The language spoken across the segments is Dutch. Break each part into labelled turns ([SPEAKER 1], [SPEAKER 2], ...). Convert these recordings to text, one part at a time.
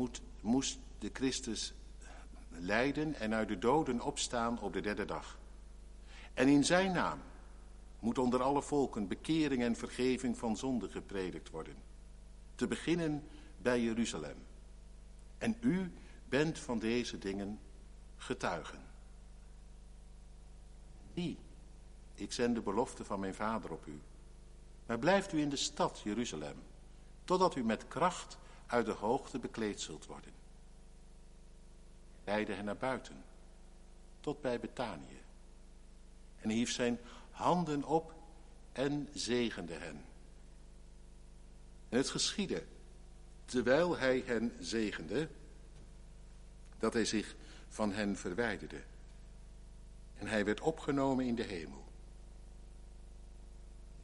[SPEAKER 1] moet, moest de Christus lijden en uit de doden opstaan op de derde dag. En in zijn naam moet onder alle volken bekering en vergeving van zonde gepredikt worden. Te beginnen bij Jeruzalem. En u bent van deze dingen getuigen. Die, ik zend de belofte van mijn vader op u. Maar blijft u in de stad Jeruzalem, totdat u met kracht uit de hoogte bekleed zult worden. Leidde hen naar buiten, tot bij Betanië. En hief zijn handen op en zegende hen. En het geschiedde, terwijl hij hen zegende, dat hij zich van hen verwijderde. En hij werd opgenomen in de hemel.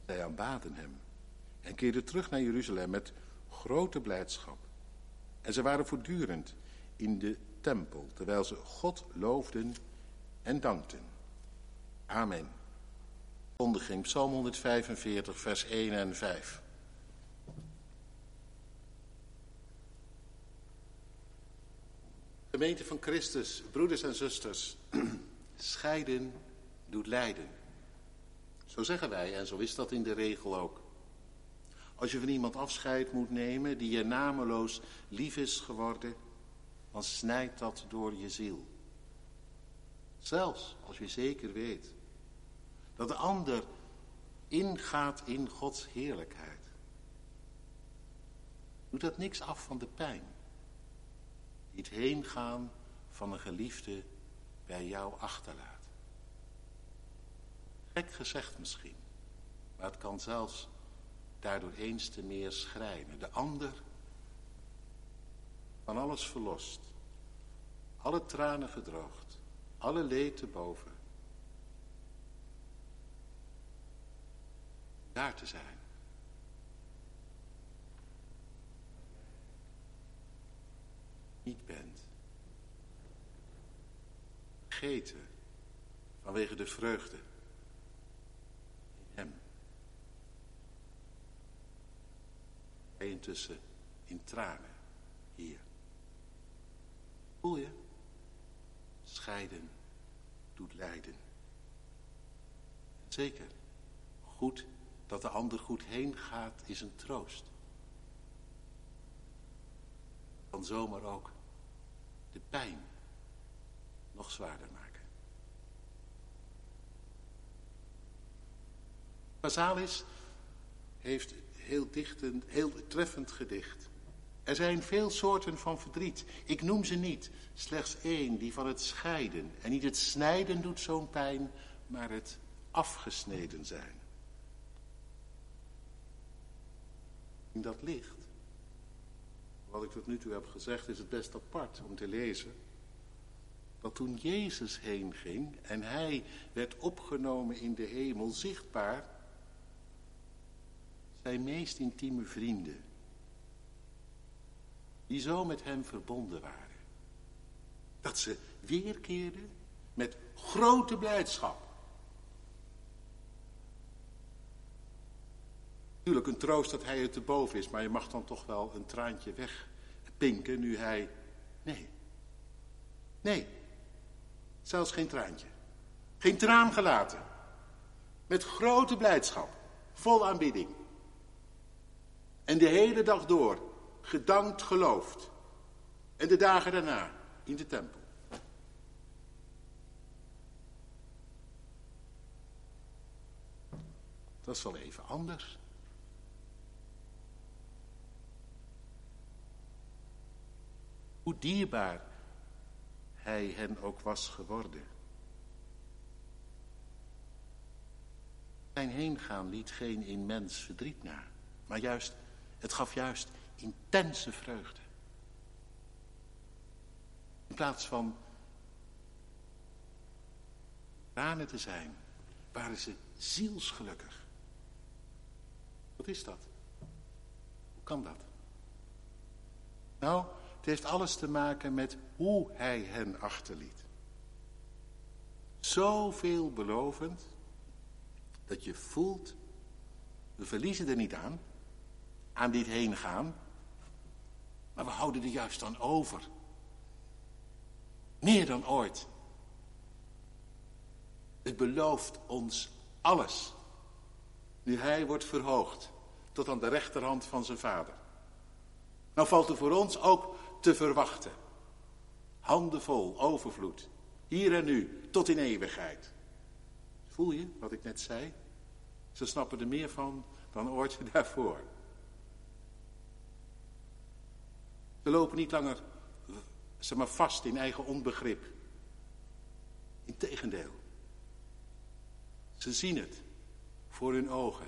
[SPEAKER 1] Zij aanbaden hem en keerden terug naar Jeruzalem met grote blijdschap. En ze waren voortdurend in de tempel, terwijl ze God loofden en dankten. Amen. Kondiging Psalm 145, vers 1 en 5. Gemeente van Christus, broeders en zusters, scheiden doet lijden. Zo zeggen wij en zo is dat in de regel ook. Als je van iemand afscheid moet nemen die je nameloos lief is geworden, dan snijdt dat door je ziel. Zelfs als je zeker weet dat de ander ingaat in Gods heerlijkheid. Doet dat niks af van de pijn. Die het heengaan van een geliefde bij jou achterlaat. Gek gezegd misschien, maar het kan zelfs daardoor eens te meer schrijnen. De ander van alles verlost, alle tranen gedroogd, alle leed te boven. Daar te zijn. Niet bent. Vergeten vanwege de vreugde in hem. Hij intussen in tranen hier. Voel je? Scheiden doet lijden. Zeker, goed dat de ander goed heen gaat is een troost. Kan zomaar ook de pijn nog zwaarder maken. Basalis heeft heel, dichtend, heel treffend gedicht. Er zijn veel soorten van verdriet. Ik noem ze niet. Slechts één, die van het scheiden. En niet het snijden doet zo'n pijn, maar het afgesneden zijn. In dat licht, wat ik tot nu toe heb gezegd, is het best apart om te lezen. Dat toen Jezus heen ging en hij werd opgenomen in de hemel, zichtbaar, zijn meest intieme vrienden, die zo met hem verbonden waren, dat ze weerkeerden met grote blijdschap. Natuurlijk een troost dat hij er te boven is, maar je mag dan toch wel een traantje wegpinken nu hij... Nee, nee, zelfs geen traantje. Geen traan gelaten. Met grote blijdschap, vol aanbidding. En de hele dag door gedankt geloofd. En de dagen daarna in de tempel. Dat is wel even anders. Hoe dierbaar hij hen ook was geworden. Zijn heengaan liet geen immens verdriet na, maar juist het gaf juist intense vreugde. In plaats van tranen te zijn, waren ze zielsgelukkig. Wat is dat? Hoe kan dat? Nou, het heeft alles te maken met hoe hij hen achterliet. Zo veelbelovend dat je voelt, we verliezen er niet aan aan dit heen gaan. Maar we houden er juist aan over. Meer dan ooit. Het belooft ons alles. Nu hij wordt verhoogd tot aan de rechterhand van zijn vader. Nou valt er voor ons ook te verwachten. Handenvol overvloed. Hier en nu, tot in eeuwigheid. Voel je wat ik net zei? Ze snappen er meer van dan ooit daarvoor. Ze lopen niet langer zeg maar, vast in eigen onbegrip. Integendeel. Ze zien het voor hun ogen.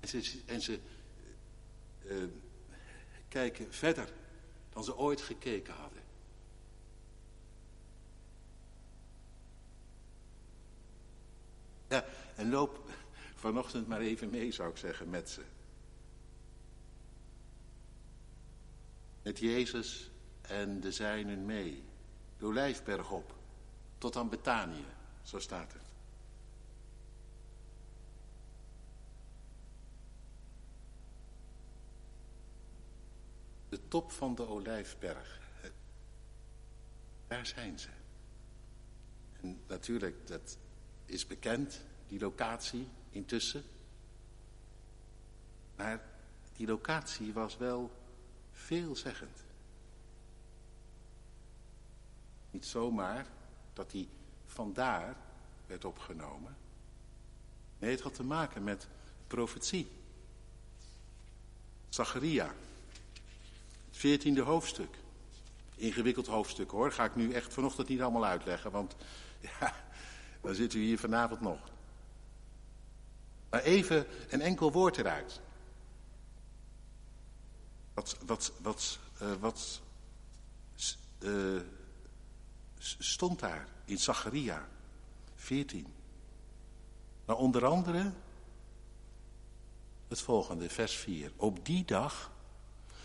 [SPEAKER 1] En ze, ze uh, kijken verder dan ze ooit gekeken hadden. Ja, en loop vanochtend maar even mee, zou ik zeggen, met ze. Met Jezus en de zijnen mee. De Olijfberg op, tot aan Betanië, zo staat het. De top van de Olijfberg. Daar zijn ze. En natuurlijk, dat is bekend, die locatie intussen. Maar die locatie was wel veelzeggend. Niet zomaar dat hij vandaar werd opgenomen. Nee, het had te maken met profetie. Zacharia, het veertiende hoofdstuk. Ingewikkeld hoofdstuk hoor, ga ik nu echt vanochtend niet allemaal uitleggen, want ja, dan zit u hier vanavond nog. Maar even een enkel woord eruit. Wat, wat, wat, uh, wat uh, stond daar in Zacharia 14? Nou, onder andere het volgende, vers 4. Op die dag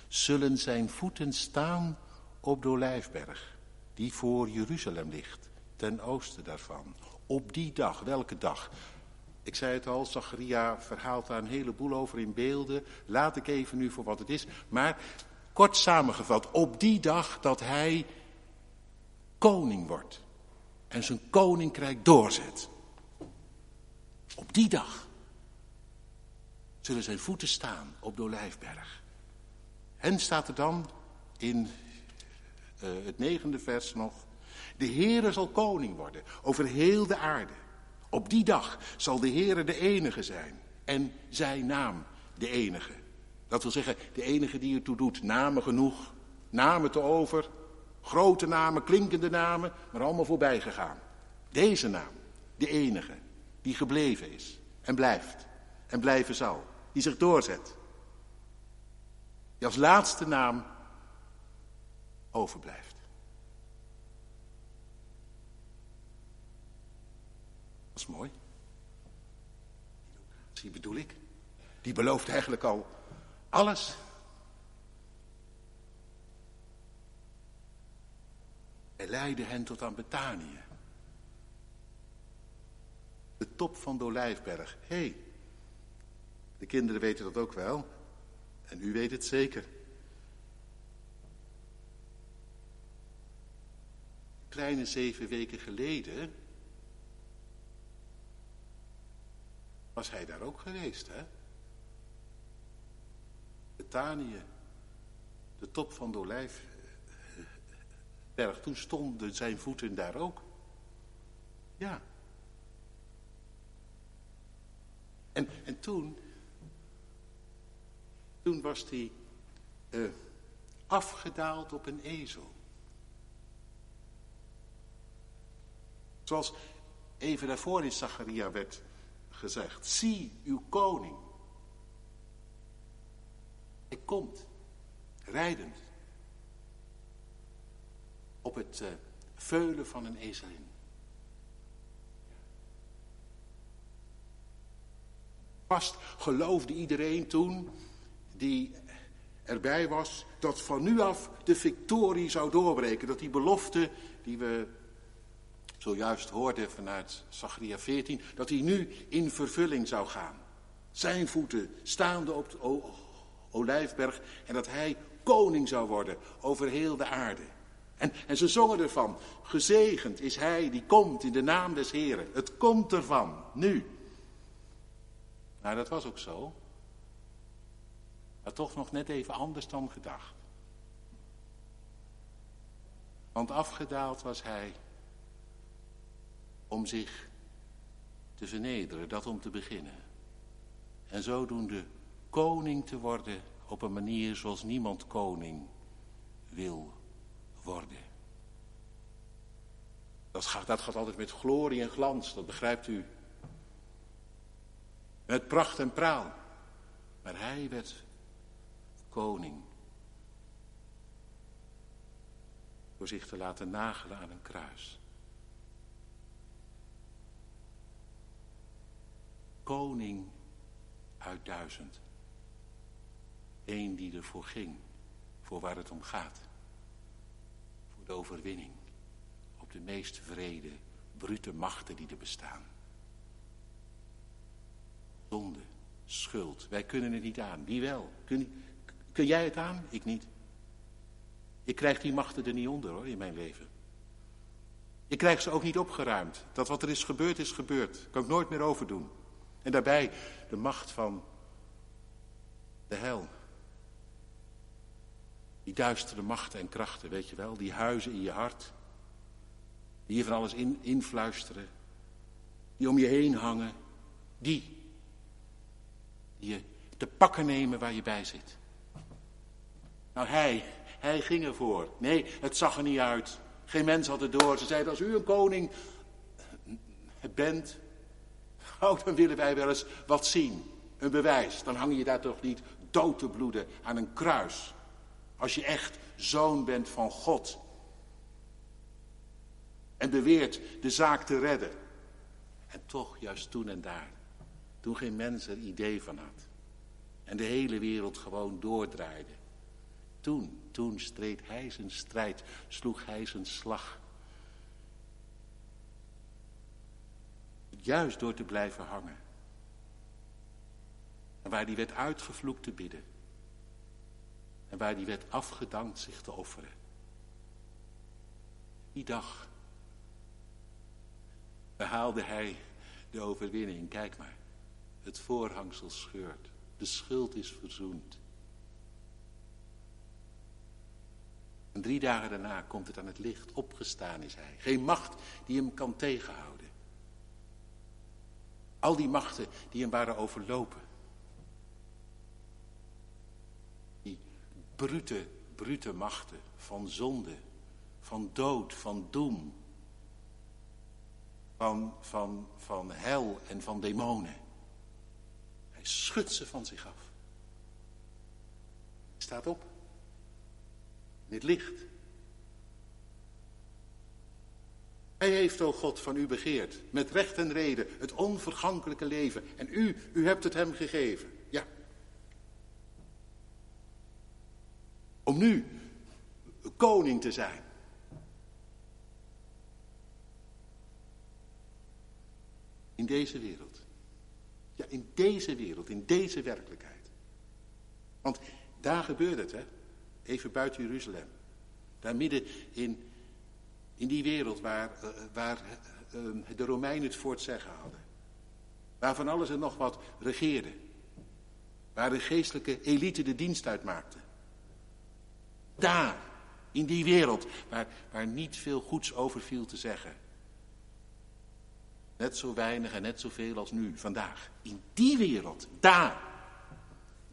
[SPEAKER 1] zullen zijn voeten staan op de Olijfberg, die voor Jeruzalem ligt, ten oosten daarvan. Op die dag, welke dag? Ik zei het al, Zacharia verhaalt daar een heleboel over in beelden. Laat ik even nu voor wat het is. Maar kort samengevat, op die dag dat hij koning wordt. En zijn koninkrijk doorzet. Op die dag zullen zijn voeten staan op de Olijfberg. En staat er dan in uh, het negende vers nog. De Heere zal koning worden over heel de aarde. Op die dag zal de Heere de enige zijn en zijn naam de enige. Dat wil zeggen, de enige die ertoe doet, namen genoeg, namen te over, grote namen, klinkende namen, maar allemaal voorbij gegaan. Deze naam, de enige, die gebleven is en blijft en blijven zal, die zich doorzet. Die als laatste naam overblijft. Dat is mooi. Die bedoel ik. Die belooft eigenlijk al alles. Hij leidde hen tot aan Betanië. De top van de Olijfberg. Hé, hey, de kinderen weten dat ook wel. En u weet het zeker. Kleine zeven weken geleden was hij daar ook geweest, hè? Betanië, de top van de olijfberg, toen stonden zijn voeten daar ook. Ja. En, en toen, toen was hij uh, afgedaald op een ezel. Zoals even daarvoor in Zacharia werd gezegd. Zie uw koning. Hij komt, rijdend, op het uh, veulen van een ezelin. Vast geloofde iedereen toen, die erbij was, dat van nu af de victorie zou doorbreken. Dat die belofte die we zojuist hoorde vanuit Zachariah 14, dat hij nu in vervulling zou gaan. Zijn voeten staande op de, olijfberg en dat hij koning zou worden over heel de aarde. En, en ze zongen ervan, gezegend is hij die komt in de naam des Heren. Het komt ervan, nu. Nou, dat was ook zo. Maar toch nog net even anders dan gedacht. Want afgedaald was hij om zich te vernederen, dat om te beginnen. En zodoende koning te worden op een manier zoals niemand koning wil worden. Dat gaat, dat gaat altijd met glorie en glans, dat begrijpt u. Met pracht en praal. Maar hij werd koning. Door zich te laten nagelen aan een kruis. Koning uit duizend. Eén die ervoor ging, voor waar het om gaat. Voor de overwinning op de meest vrede, brute machten die er bestaan. Zonde, schuld, wij kunnen het niet aan. Wie wel? Kun, kun jij het aan? Ik niet. Ik krijg die machten er niet onder hoor, in mijn leven. Ik krijg ze ook niet opgeruimd. Dat wat er is gebeurd, is gebeurd. Kan ik nooit meer overdoen. En daarbij de macht van de hel. Die duistere machten en krachten, weet je wel. Die huizen in je hart. Die je van alles in, influisteren. Die om je heen hangen. Die. Die je te pakken nemen waar je bij zit. Nou, hij, hij ging ervoor. Nee, het zag er niet uit. Geen mens had het door. Ze zeiden, als u een koning bent, oh, dan willen wij wel eens wat zien. Een bewijs. Dan hang je daar toch niet dood te bloeden aan een kruis. Als je echt zoon bent van God. En beweert de zaak te redden. En toch, juist toen en daar. Toen geen mens er idee van had. En de hele wereld gewoon doordraaide. Toen, toen streed hij zijn strijd, sloeg hij zijn slag. Juist door te blijven hangen. En waar die werd uitgevloekt te bidden. En waar die werd afgedankt zich te offeren. Die dag behaalde hij de overwinning. Kijk maar, het voorhangsel scheurt. De schuld is verzoend. En drie dagen daarna komt het aan het licht. Opgestaan is hij. Geen macht die hem kan tegenhouden. Al die machten die hem waren overlopen. Die brute, brute machten van zonde, van dood, van doem. Van, van, van hel en van demonen. Hij schudt ze van zich af. Staat op. Dit licht. Hij heeft, o God, van u begeerd, met recht en reden, het onvergankelijke leven. En u, u hebt het hem gegeven. Ja. Om nu koning te zijn. In deze wereld. Ja, in deze wereld, in deze werkelijkheid. Want daar gebeurt het, hè. Even buiten Jeruzalem. Daar midden in, in die wereld waar, uh, waar uh, de Romeinen het voor het zeggen hadden. Waar van alles en nog wat regeerde. Waar de geestelijke elite de dienst uitmaakte. Daar, in die wereld, waar, waar niet veel goeds over viel te zeggen. Net zo weinig en net zoveel als nu, vandaag. In die wereld, daar.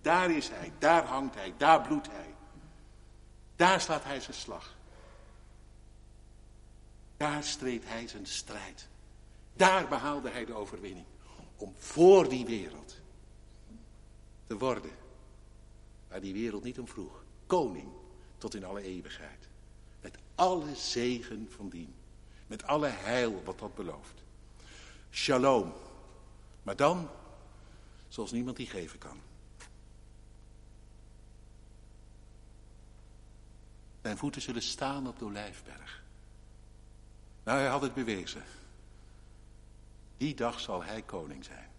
[SPEAKER 1] Daar is hij, daar hangt hij, daar bloedt hij. Daar slaat hij zijn slag. Daar streed hij zijn strijd. Daar behaalde hij de overwinning. Om voor die wereld te worden. Waar die wereld niet om vroeg. Koning tot in alle eeuwigheid. Met alle zegen van dien. Met alle heil wat dat belooft. Shalom. Maar dan zoals niemand die geven kan. Zijn voeten zullen staan op de olijfberg. Nou, hij had het bewezen. Die dag zal hij koning zijn.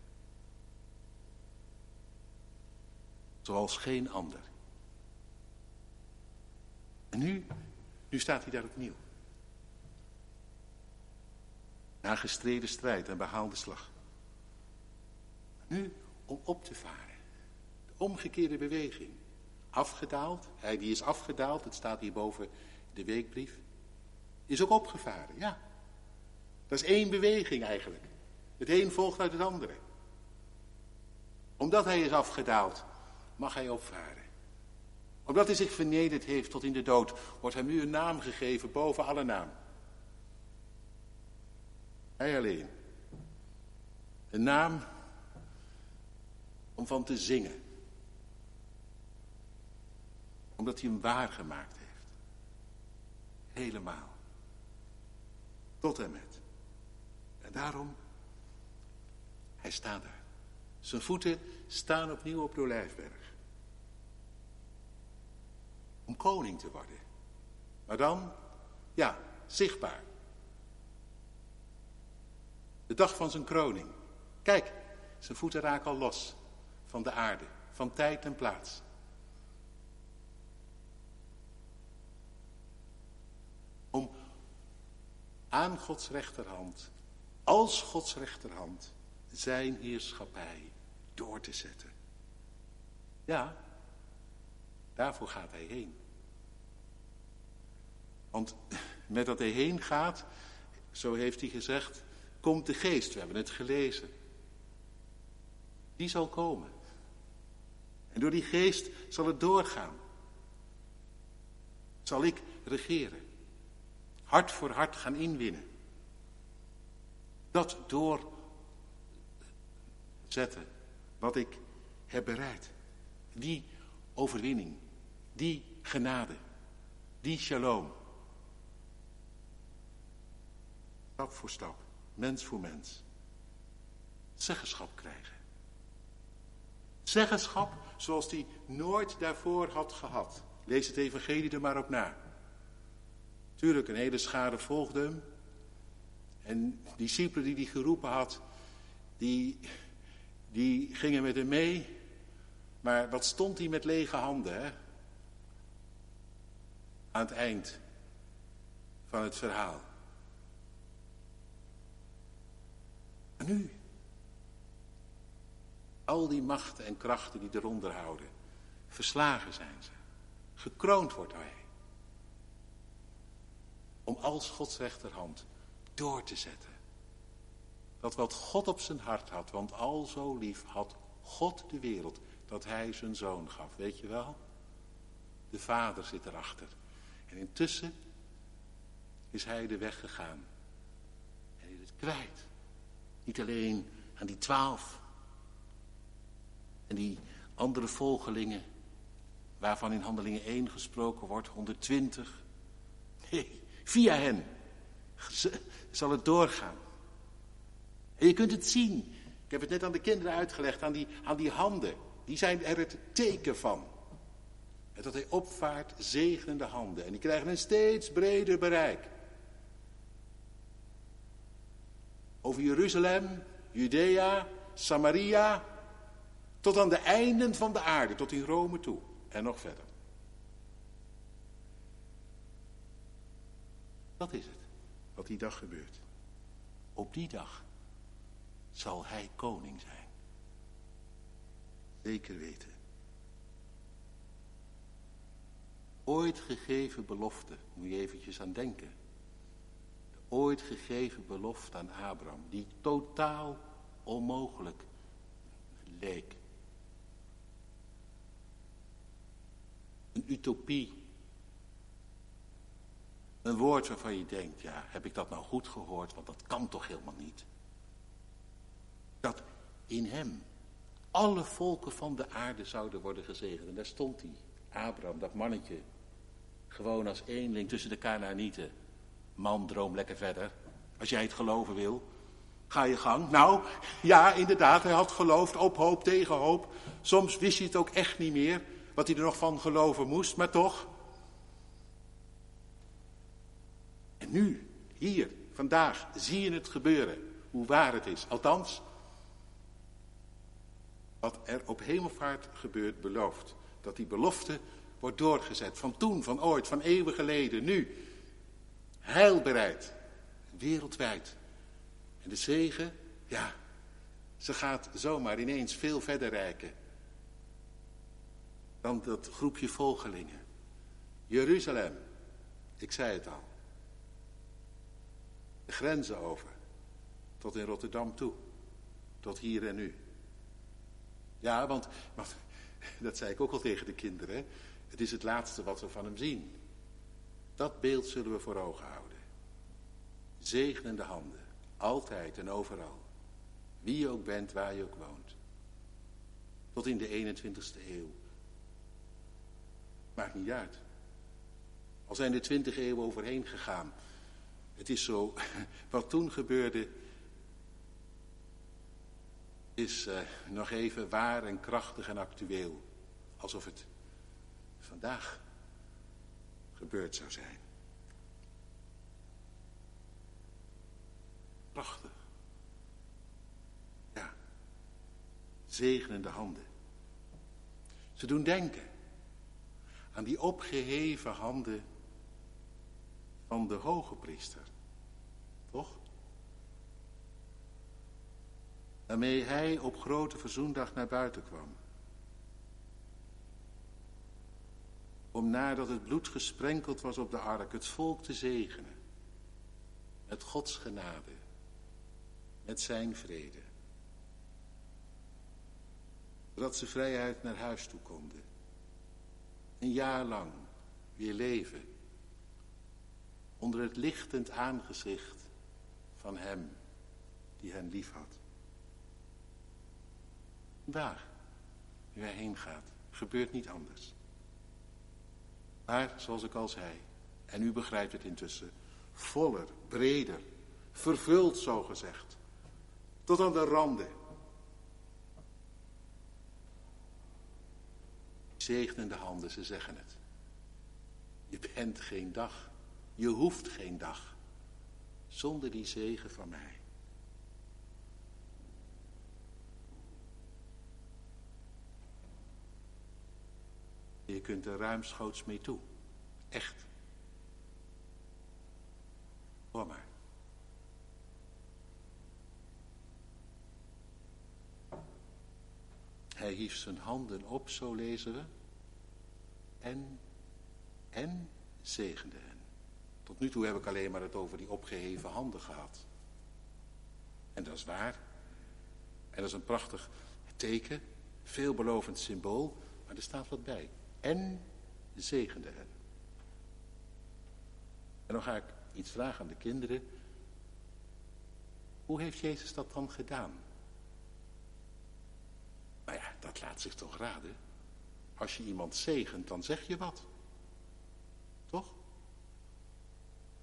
[SPEAKER 1] Zoals geen ander. En nu, nu staat hij daar opnieuw. Na gestreden strijd en behaalde slag. Nu om op te varen. De omgekeerde beweging. Afgedaald. Hij die is afgedaald, het staat hierboven de weekbrief. Is ook opgevaren, ja. Dat is één beweging eigenlijk. Het een volgt uit het andere. Omdat hij is afgedaald, mag hij opvaren. Omdat hij zich vernederd heeft tot in de dood, wordt hem nu een naam gegeven boven alle naam. Hij alleen. Een naam om van te zingen. Omdat hij hem waargemaakt heeft. Helemaal. Tot en met. En daarom, hij staat daar. Zijn voeten staan opnieuw op de Olijfberg. Om koning te worden. Maar dan, ja, zichtbaar. De dag van zijn kroning. Kijk, zijn voeten raken al los van de aarde, van tijd en plaats. Om aan Gods rechterhand, als Gods rechterhand, zijn heerschappij door te zetten. Ja, daarvoor gaat hij heen. Want met dat hij heen gaat, zo heeft hij gezegd, komt de geest. We hebben het gelezen. Die zal komen. En door die geest zal het doorgaan. Zal ik regeren. Hart voor hart gaan inwinnen. Dat doorzetten wat ik heb bereid. Die overwinning. Die genade. Die shalom. Stap voor stap. Mens voor mens. Zeggenschap krijgen. Zeggenschap zoals hij nooit daarvoor had gehad. Lees het evangelie er maar op na. Tuurlijk, een hele schade volgde hem. En discipelen die hij geroepen had, die, die gingen met hem mee. Maar wat stond hij met lege handen, hè? Aan het eind van het verhaal. En nu? Al die machten en krachten die eronder houden. Verslagen zijn ze. Gekroond wordt hij. Om als Gods rechterhand door te zetten. Dat wat God op zijn hart had, want al zo lief had God de wereld, dat hij zijn zoon gaf. Weet je wel? De vader zit erachter. En intussen is hij de weg gegaan. En is het kwijt. Niet alleen aan die twaalf, en die andere volgelingen, waarvan in handelingen 1 gesproken wordt, 120. Nee, via hen zal het doorgaan. En je kunt het zien. Ik heb het net aan de kinderen uitgelegd, aan die, aan die handen. Die zijn er het teken van. En dat hij opvaart, zegenende handen. En die krijgen een steeds breder bereik. Over Jeruzalem, Judea, Samaria, tot aan de einden van de aarde, tot in Rome toe. En nog verder. Dat is het, wat die dag gebeurt. Op die dag zal hij koning zijn. Zeker weten. Ooit gegeven belofte, moet je eventjes aan denken. De ooit gegeven belofte aan Abraham, die totaal onmogelijk leek. Een utopie. Een woord waarvan je denkt, ja, heb ik dat nou goed gehoord? Want dat kan toch helemaal niet. Dat in hem alle volken van de aarde zouden worden gezegend. En daar stond hij, Abraham, dat mannetje. Gewoon als eenling tussen de Canaanieten. Man, droom lekker verder. Als jij het geloven wil, ga je gang. Nou, ja, inderdaad, hij had geloofd, op hoop, tegen hoop. Soms wist hij het ook echt niet meer wat hij er nog van geloven moest, maar toch. En nu, hier, vandaag, zie je het gebeuren, hoe waar het is. Althans, wat er op hemelvaart gebeurt beloofd. Dat die belofte wordt doorgezet. Van toen, van ooit, van eeuwen geleden, nu. Heilbereid. Wereldwijd. En de zegen, ja, ze gaat zomaar ineens veel verder reiken. Dan dat groepje volgelingen. Jeruzalem, ik zei het al. De grenzen over. Tot in Rotterdam toe. Tot hier en nu. Ja, want, dat zei ik ook al tegen de kinderen. Het is het laatste wat we van hem zien. Dat beeld zullen we voor ogen houden. Zegenende handen. Altijd en overal. Wie je ook bent, waar je ook woont. Tot in de 21ste eeuw. Maakt niet uit. Al zijn er twintig eeuwen overheen gegaan. Het is zo, wat toen gebeurde, is uh, nog even waar en krachtig en actueel. Alsof het vandaag gebeurd zou zijn. Prachtig. Ja. Zegenende handen. Ze doen denken aan die opgeheven handen van de hoge priester. Toch? Waarmee hij op grote verzoendag naar buiten kwam. Om nadat het bloed gesprenkeld was op de ark het volk te zegenen. Met Gods genade. Met zijn vrede. Zodat ze vrijheid naar huis toe konden. Een jaar lang weer leven onder het lichtend aangezicht van hem die hen lief had. Waar u hij heen gaat, gebeurt niet anders. Maar, zoals ik al zei, en u begrijpt het intussen, voller, breder, vervuld zo gezegd, tot aan de randen. Zegenende handen, ze zeggen het. Je bent geen dag je hoeft geen dag zonder die zegen van mij. Je kunt er ruimschoots mee toe. Echt. Hoor maar. Hij hief zijn handen op, zo lezen we. En, en zegende hen. Tot nu toe heb ik alleen maar het over die opgeheven handen gehad. En dat is waar. En dat is een prachtig teken, veelbelovend symbool, maar er staat wat bij. En zegende hen. En dan ga ik iets vragen aan de kinderen. Hoe heeft Jezus dat dan gedaan? Nou ja, dat laat zich toch raden. Als je iemand zegent, dan zeg je wat. Toch?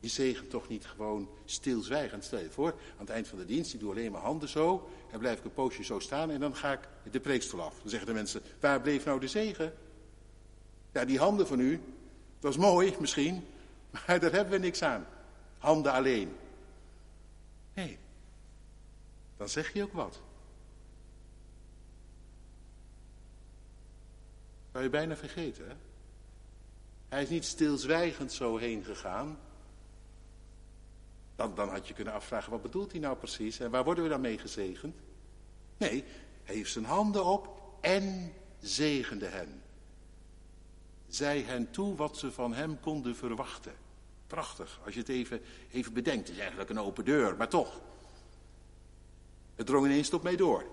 [SPEAKER 1] Je zegent toch niet gewoon stilzwijgend. Stel je voor, aan het eind van de dienst, ik doe alleen mijn handen zo. En blijf ik een poosje zo staan en dan ga ik de preekstoel af. Dan zeggen de mensen, waar bleef nou de zegen? Ja, die handen van u, dat is mooi misschien, maar daar hebben we niks aan. Handen alleen. Nee, dan zeg je ook wat. Zou je bijna vergeten, hè? Hij is niet stilzwijgend zo heen gegaan. Dan, had je kunnen afvragen, wat bedoelt hij nou precies? En waar worden we dan mee gezegend? Nee, hij heeft zijn handen op en zegende hen. Zij hen toe wat ze van hem konden verwachten. Prachtig, als je het even, even bedenkt. Het is eigenlijk een open deur, maar toch. Het drong ineens tot mij door.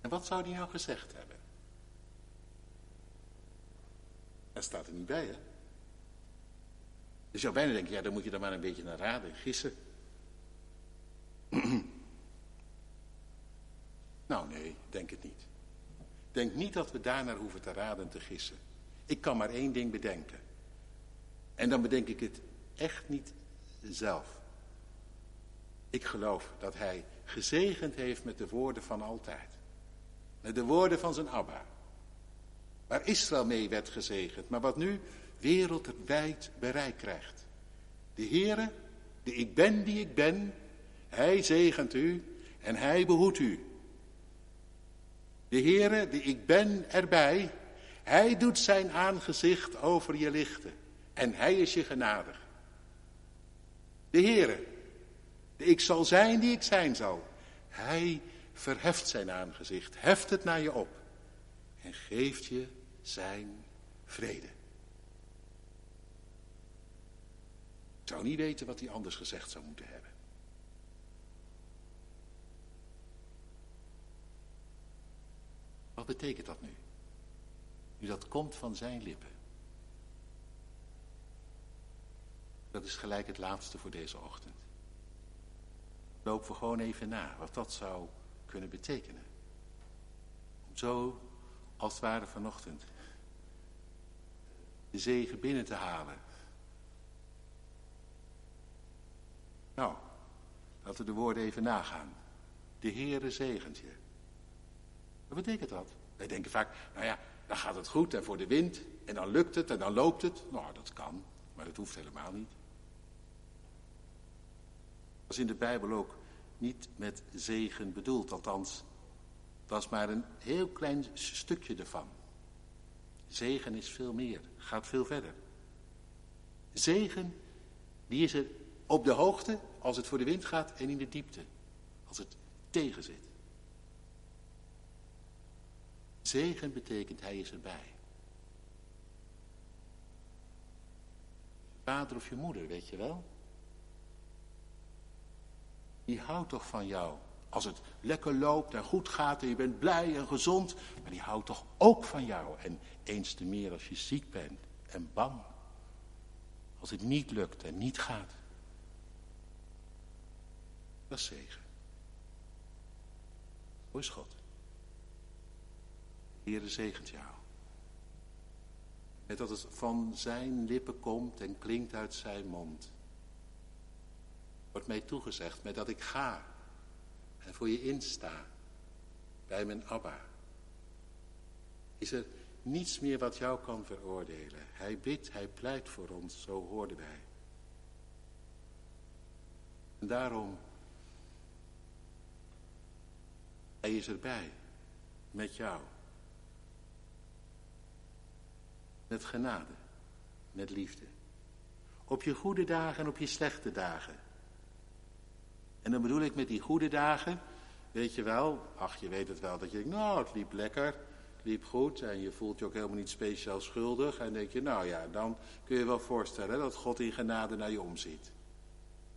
[SPEAKER 1] En wat zou hij nou gezegd hebben? Dat staat er niet bij, hè? Je zou bijna denken, ja, dan moet je dan maar een beetje naar raden, gissen. nou nee, denk het niet. Denk niet dat we daarnaar hoeven te raden en te gissen. Ik kan maar één ding bedenken. En dan bedenk ik het echt niet zelf. Ik geloof dat hij gezegend heeft met de woorden van altijd. Met de woorden van zijn Abba. Waar Israël mee werd gezegend, maar wat nu wereldwijd bereik krijgt. De Heere, de ik ben die ik ben, Hij zegent u en hij behoedt u. De Heere, die ik ben erbij, hij doet zijn aangezicht over je lichten en hij is je genadig. De Heere, de ik zal zijn die ik zijn zal, hij verheft zijn aangezicht, heft het naar je op en geeft je zijn vrede. Zou niet weten wat hij anders gezegd zou moeten hebben. Wat betekent dat nu? Nu dat komt van zijn lippen. Dat is gelijk het laatste voor deze ochtend. Lopen we gewoon even na wat dat zou kunnen betekenen. Om zo, als het ware vanochtend, de zegen binnen te halen. Nou, laten we de woorden even nagaan. De Heere zegent je. Wat betekent dat? Wij denken vaak, nou ja, dan gaat het goed en voor de wind en dan lukt het en dan loopt het. Nou, dat kan, maar dat hoeft helemaal niet. Dat is in de Bijbel ook niet met zegen bedoeld, althans, dat is maar een heel klein stukje ervan. Zegen is veel meer, gaat veel verder. Zegen, die is er op de hoogte als het voor de wind gaat en in de diepte, als het tegenzit. Zegen betekent hij is erbij. Vader of je moeder, weet je wel? Die houdt toch van jou. Als het lekker loopt en goed gaat en je bent blij en gezond. Maar die houdt toch ook van jou. En eens te meer als je ziek bent en bang. Als het niet lukt en niet gaat. Is zegen. Zo is God. Heere zegent jou. Met dat het van zijn lippen komt en klinkt uit zijn mond. Wordt mij toegezegd met dat ik ga en voor je insta bij mijn Abba. Is er niets meer wat jou kan veroordelen. Hij bidt, hij pleit voor ons, zo hoorden wij. En daarom, hij is erbij, met jou. Met genade, met liefde. Op je goede dagen en op je slechte dagen. En dan bedoel ik met die goede dagen, weet je wel, ach je weet het wel, dat je denkt, nou het liep lekker, het liep goed en je voelt je ook helemaal niet speciaal schuldig. En denk je, nou ja, dan kun je wel voorstellen dat God in genade naar je omziet.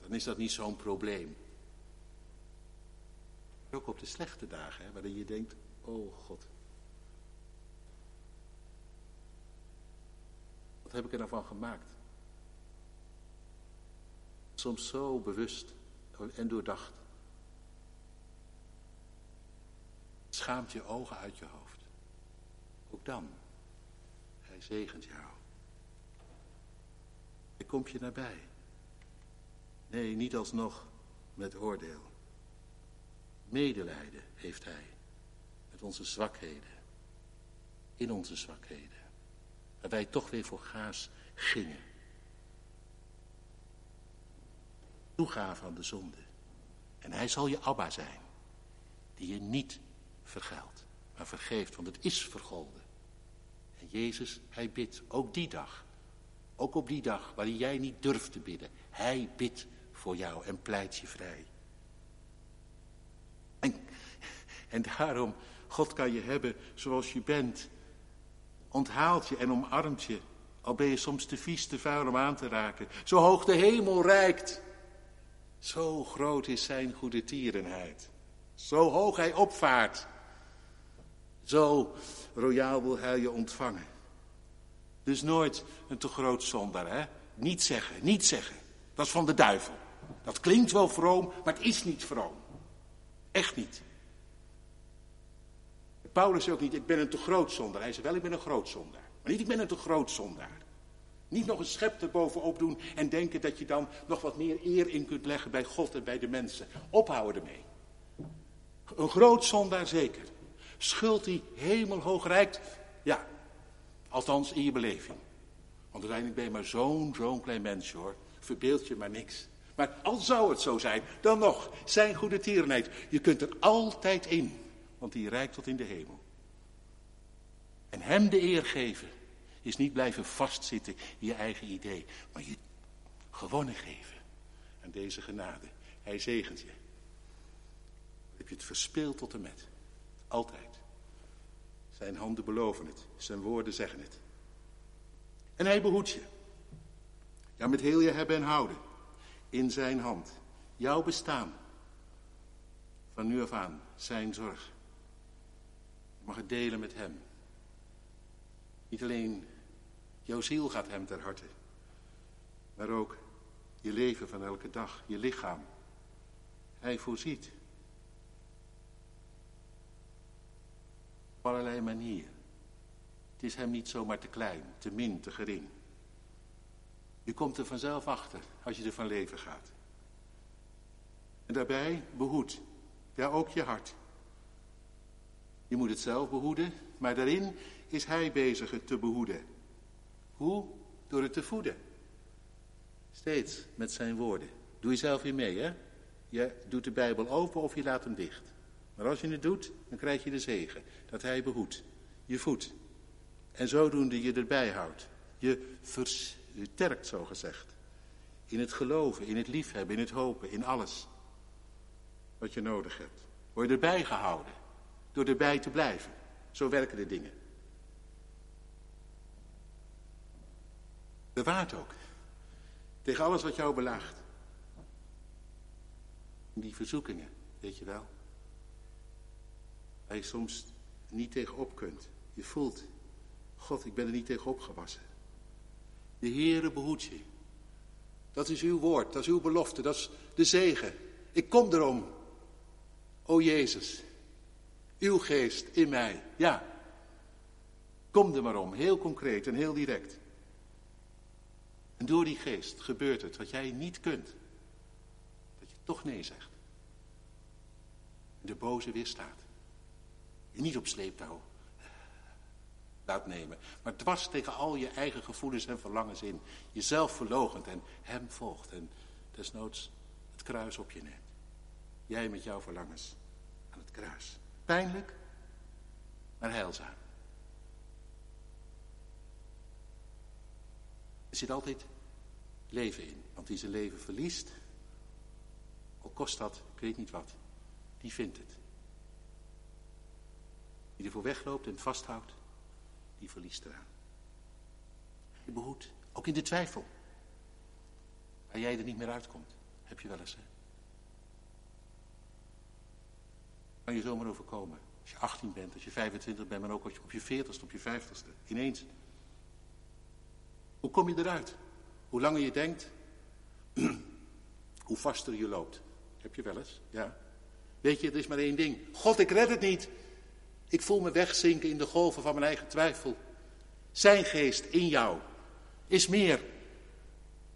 [SPEAKER 1] Dan is dat niet zo'n probleem. Ook op de slechte dagen, hè, waarin je denkt, oh God, heb ik er nou van gemaakt? Soms zo bewust en doordacht. Schaamt je ogen uit je hoofd. Ook dan. Hij zegent jou. Hij komt je nabij. Nee, niet alsnog met oordeel. Medelijden heeft hij met onze zwakheden. In onze zwakheden. Waar wij toch weer voor gaas gingen. Toegave aan de zonde. En hij zal je Abba zijn. Die je niet vergeldt, maar vergeeft, want het is vergolden. En Jezus, hij bidt, ook die dag. Ook op die dag waarin jij niet durft te bidden. Hij bidt voor jou en pleit je vrij. En, en daarom, God kan je hebben zoals je bent onthaalt je en omarmt je. Al ben je soms te vies, te vuil om aan te raken. Zo hoog de hemel reikt. Zo groot is zijn goede tierenheid. Zo hoog hij opvaart. Zo royaal wil hij je ontvangen. Dus nooit een te groot zondaar, hè? Niet zeggen, niet zeggen. Dat is van de duivel. Dat klinkt wel vroom, maar het is niet vroom. Echt niet. Paulus ook niet, ik ben een te groot zondaar. Hij zei wel, ik ben een groot zondaar. Maar niet, ik ben een te groot zondaar. Niet nog een schep erbovenop doen en denken dat je dan nog wat meer eer in kunt leggen bij God en bij de mensen. Ophouden ermee. Een groot zondaar zeker. Schuld die hemelhoog reikt, ja. Althans in je beleving. Want uiteindelijk ben je maar zo'n, zo'n klein mensje hoor. Verbeeld je maar niks. Maar al zou het zo zijn, dan nog, zijn goede tierenheid. Je kunt er altijd in, want die reikt tot in de hemel. En hem de eer geven, is niet blijven vastzitten in je eigen idee, maar je gewonnen geven aan deze genade. Hij zegent je. Heb je het verspeeld tot en met. Altijd. Zijn handen beloven het, zijn woorden zeggen het. En hij behoedt je. Ja, met heel je hebben en houden. In zijn hand. Jouw bestaan. Van nu af aan. Zijn zorg. Mag het delen met hem. Niet alleen jouw ziel gaat hem ter harte. Maar ook je leven van elke dag. Je lichaam. Hij voorziet. Op allerlei manieren. Het is hem niet zomaar te klein, te min, te gering. Je komt er vanzelf achter als je er van leven gaat. En daarbij behoed. Ja, ook je hart. Je moet het zelf behoeden, maar daarin is hij bezig het te behoeden. Hoe? Door het te voeden. Steeds met zijn woorden. Doe je zelf weer mee, hè? Je doet de Bijbel open of je laat hem dicht. Maar als je het doet, dan krijg je de zegen. Dat hij behoedt. Je voedt. En zodoende je erbij houdt. Je versterkt, zo gezegd. In het geloven, in het liefhebben, in het hopen, in alles. Wat je nodig hebt. Word je erbij gehouden. Door erbij te blijven. Zo werken de dingen. Bewaart ook. Tegen alles wat jou belaagt. Die verzoekingen, weet je wel. Waar je soms niet tegenop kunt. Je voelt, God, ik ben er niet tegen opgewassen. De Heere behoedt je. Dat is uw woord, dat is uw belofte, dat is de zegen. Ik kom erom. O Jezus, uw geest in mij. Ja, kom er maar om, heel concreet en heel direct. En door die geest gebeurt het wat jij niet kunt. Dat je toch nee zegt. De boze weerstaat. Je niet op sleeptouw laat nemen. Maar dwars tegen al je eigen gevoelens en verlangens in. Jezelf verlogend en hem volgt. En desnoods het kruis op je neemt. Jij met jouw verlangens aan het kruis. Pijnlijk, maar heilzaam. Er zit altijd leven in. Want wie zijn leven verliest, al kost dat, ik weet niet wat, die vindt het. Die ervoor wegloopt en vasthoudt, die verliest eraan. Je behoedt, ook in de twijfel. Waar jij er niet meer uitkomt. Heb je wel eens, hè? Kan je zomaar overkomen. Als je 18 bent, als je 25 bent, maar ook als je op je 40ste, op je 50ste. Ineens. Hoe kom je eruit? Hoe langer je denkt, hoe vaster je loopt. Heb je wel eens? Ja. Weet je, er is maar één ding. God, ik red het niet. Ik voel me wegzinken in de golven van mijn eigen twijfel. Zijn geest in jou is meer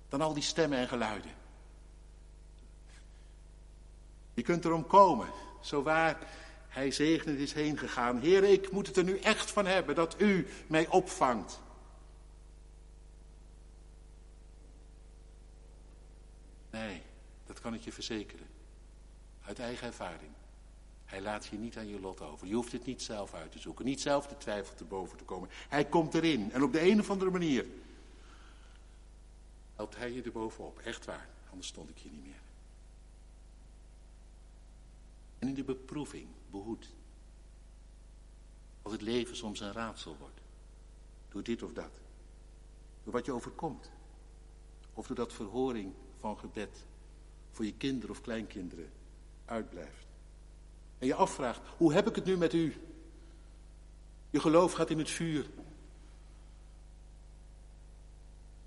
[SPEAKER 1] dan al die stemmen en geluiden. Je kunt erom komen, zo waar hij zegenend is heen gegaan. Heer, ik moet het er nu echt van hebben dat u mij opvangt. Nee, dat kan ik je verzekeren. Uit eigen ervaring. Hij laat je niet aan je lot over. Je hoeft het niet zelf uit te zoeken. Niet zelf de twijfel te boven te komen. Hij komt erin. En op de een of andere manier helpt hij je er bovenop. Echt waar. Anders stond ik hier niet meer. En in de beproeving behoed. Als het leven soms een raadsel wordt. Door dit of dat. Door wat je overkomt. Of doordat verhoring van gebed voor je kinderen of kleinkinderen uitblijft. En je afvraagt, hoe heb ik het nu met u? Je geloof gaat in het vuur.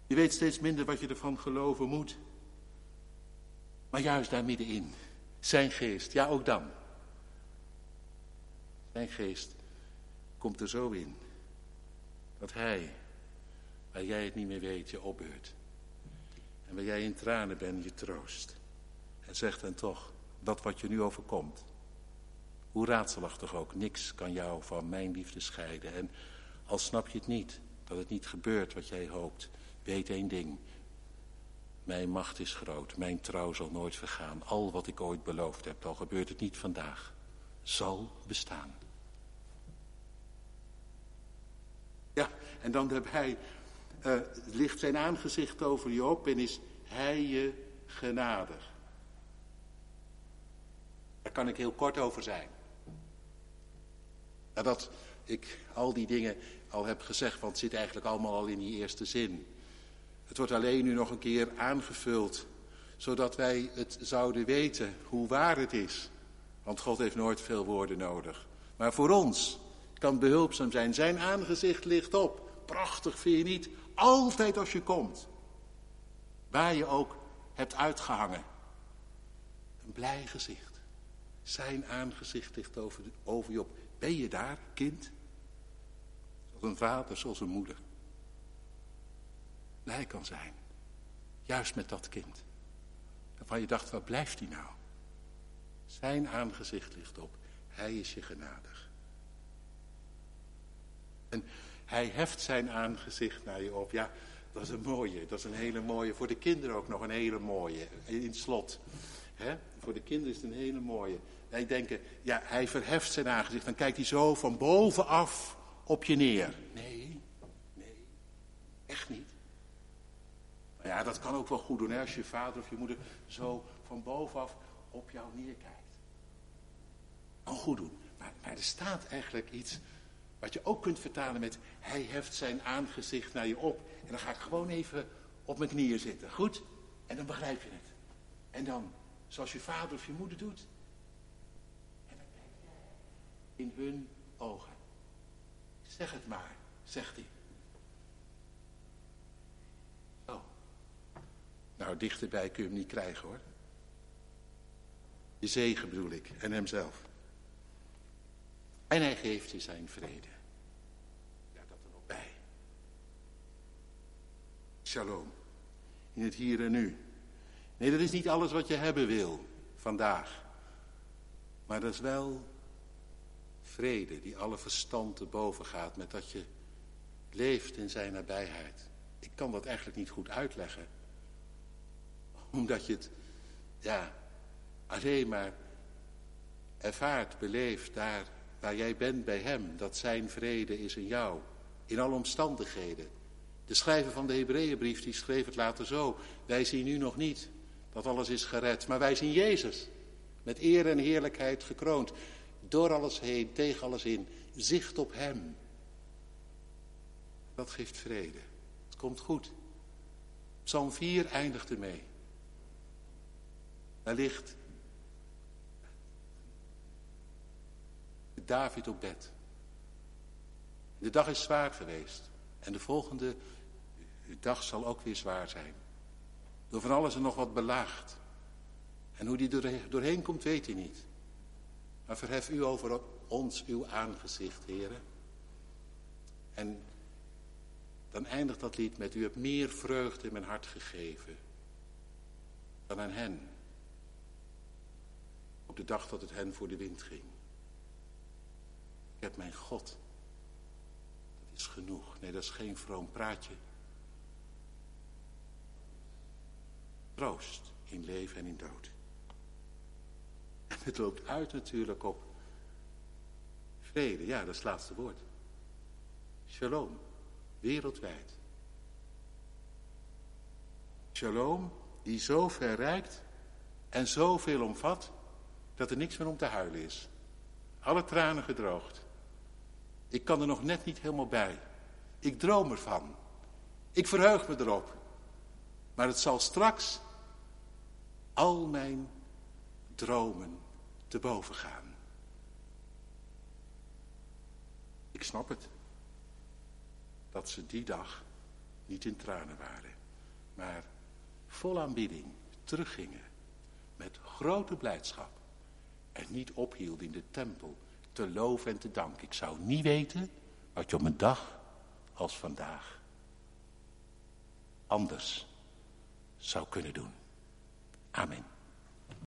[SPEAKER 1] Je weet steeds minder wat je ervan geloven moet. Maar juist daar middenin, zijn geest, ja ook dan. Zijn geest komt er zo in dat hij, waar jij het niet meer weet, je opbeurt. En waar jij in tranen bent, je troost. En zegt dan toch, dat wat je nu overkomt. Hoe raadselachtig ook, niks kan jou van mijn liefde scheiden. En al snap je het niet, dat het niet gebeurt wat jij hoopt. Weet één ding. Mijn macht is groot, mijn trouw zal nooit vergaan. Al wat ik ooit beloofd heb, al gebeurt het niet vandaag, zal bestaan. Ja, en dan daarbij uh, ligt zijn aangezicht over je op en is hij je genadig. Daar kan ik heel kort over zijn. Nadat ik al die dingen al heb gezegd, want het zit eigenlijk allemaal al in die eerste zin. Het wordt alleen nu nog een keer aangevuld, zodat wij het zouden weten hoe waar het is. Want God heeft nooit veel woorden nodig. Maar voor ons kan behulpzaam zijn. Zijn aangezicht ligt op. Prachtig vind je niet? Altijd als je komt. Waar je ook hebt uitgehangen. Een blij gezicht. Zijn aangezicht ligt over, over je op. Ben je daar, kind? Zoals een vader, zoals een moeder. Blij kan zijn. Juist met dat kind. Waarvan je dacht, waar blijft hij nou? Zijn aangezicht ligt op. Hij is je genadig. En hij heft zijn aangezicht naar je op. Ja, dat is een mooie. Dat is een hele mooie. Voor de kinderen ook nog een hele mooie. In slot. He? Voor de kinderen is het een hele mooie. Wij denken, ja, hij verheft zijn aangezicht. Dan kijkt hij zo van bovenaf op je neer. Nee, nee, echt niet. Ja, dat kan ook wel goed doen hè, als je vader of je moeder zo van bovenaf op jou neerkijkt. Kan goed doen. Maar, er staat eigenlijk iets wat je ook kunt vertalen met, hij heft zijn aangezicht naar je op. En dan ga ik gewoon even op mijn knieën zitten. Goed? En dan begrijp je het. En dan, zoals je vader of je moeder doet. En dan kijk in hun ogen. Zeg het maar, zegt hij. Nou, dichterbij kun je hem niet krijgen hoor. Je zegen bedoel ik, en hemzelf. En hij geeft je zijn vrede. Ja, dat er nog bij. Shalom. In het hier en nu. Nee, dat is niet alles wat je hebben wil vandaag. Maar dat is wel vrede die alle verstand te boven gaat met dat je leeft in zijn nabijheid. Ik kan dat eigenlijk niet goed uitleggen. Omdat je het, ja, alleen maar ervaart, beleeft daar waar jij bent bij hem, dat zijn vrede is in jou. In alle omstandigheden. De schrijver van de Hebreeënbrief die schreef het later zo. Wij zien nu nog niet dat alles is gered, maar wij zien Jezus. Met eer en heerlijkheid gekroond. Door alles heen, tegen alles in. Zicht op hem. Dat geeft vrede. Het komt goed. Psalm 4 eindigt ermee. Ligt David op bed. De dag is zwaar geweest. En de volgende dag zal ook weer zwaar zijn. Door van alles en nog wat belaagd. En hoe die doorheen komt, weet hij niet. Maar verhef u over ons uw aangezicht, heren. En dan eindigt dat lied met, u hebt meer vreugde in mijn hart gegeven dan aan hen. Op de dag dat het hen voor de wind ging. Ik heb mijn God. Dat is genoeg. Nee, dat is geen vroom praatje. Troost in leven en in dood. En het loopt uit natuurlijk op vrede. Ja, dat is het laatste woord. Shalom. Wereldwijd. Shalom die zo ver reikt en zoveel omvat dat er niks meer om te huilen is. Alle tranen gedroogd. Ik kan er nog net niet helemaal bij. Ik droom ervan. Ik verheug me erop. Maar het zal straks al mijn dromen te boven gaan. Ik snap het. Dat ze die dag niet in tranen waren. Maar vol aanbidding teruggingen. Met grote blijdschap. En niet ophielden in de tempel te loven en te danken. Ik zou niet weten wat je op een dag als vandaag anders zou kunnen doen. Amen.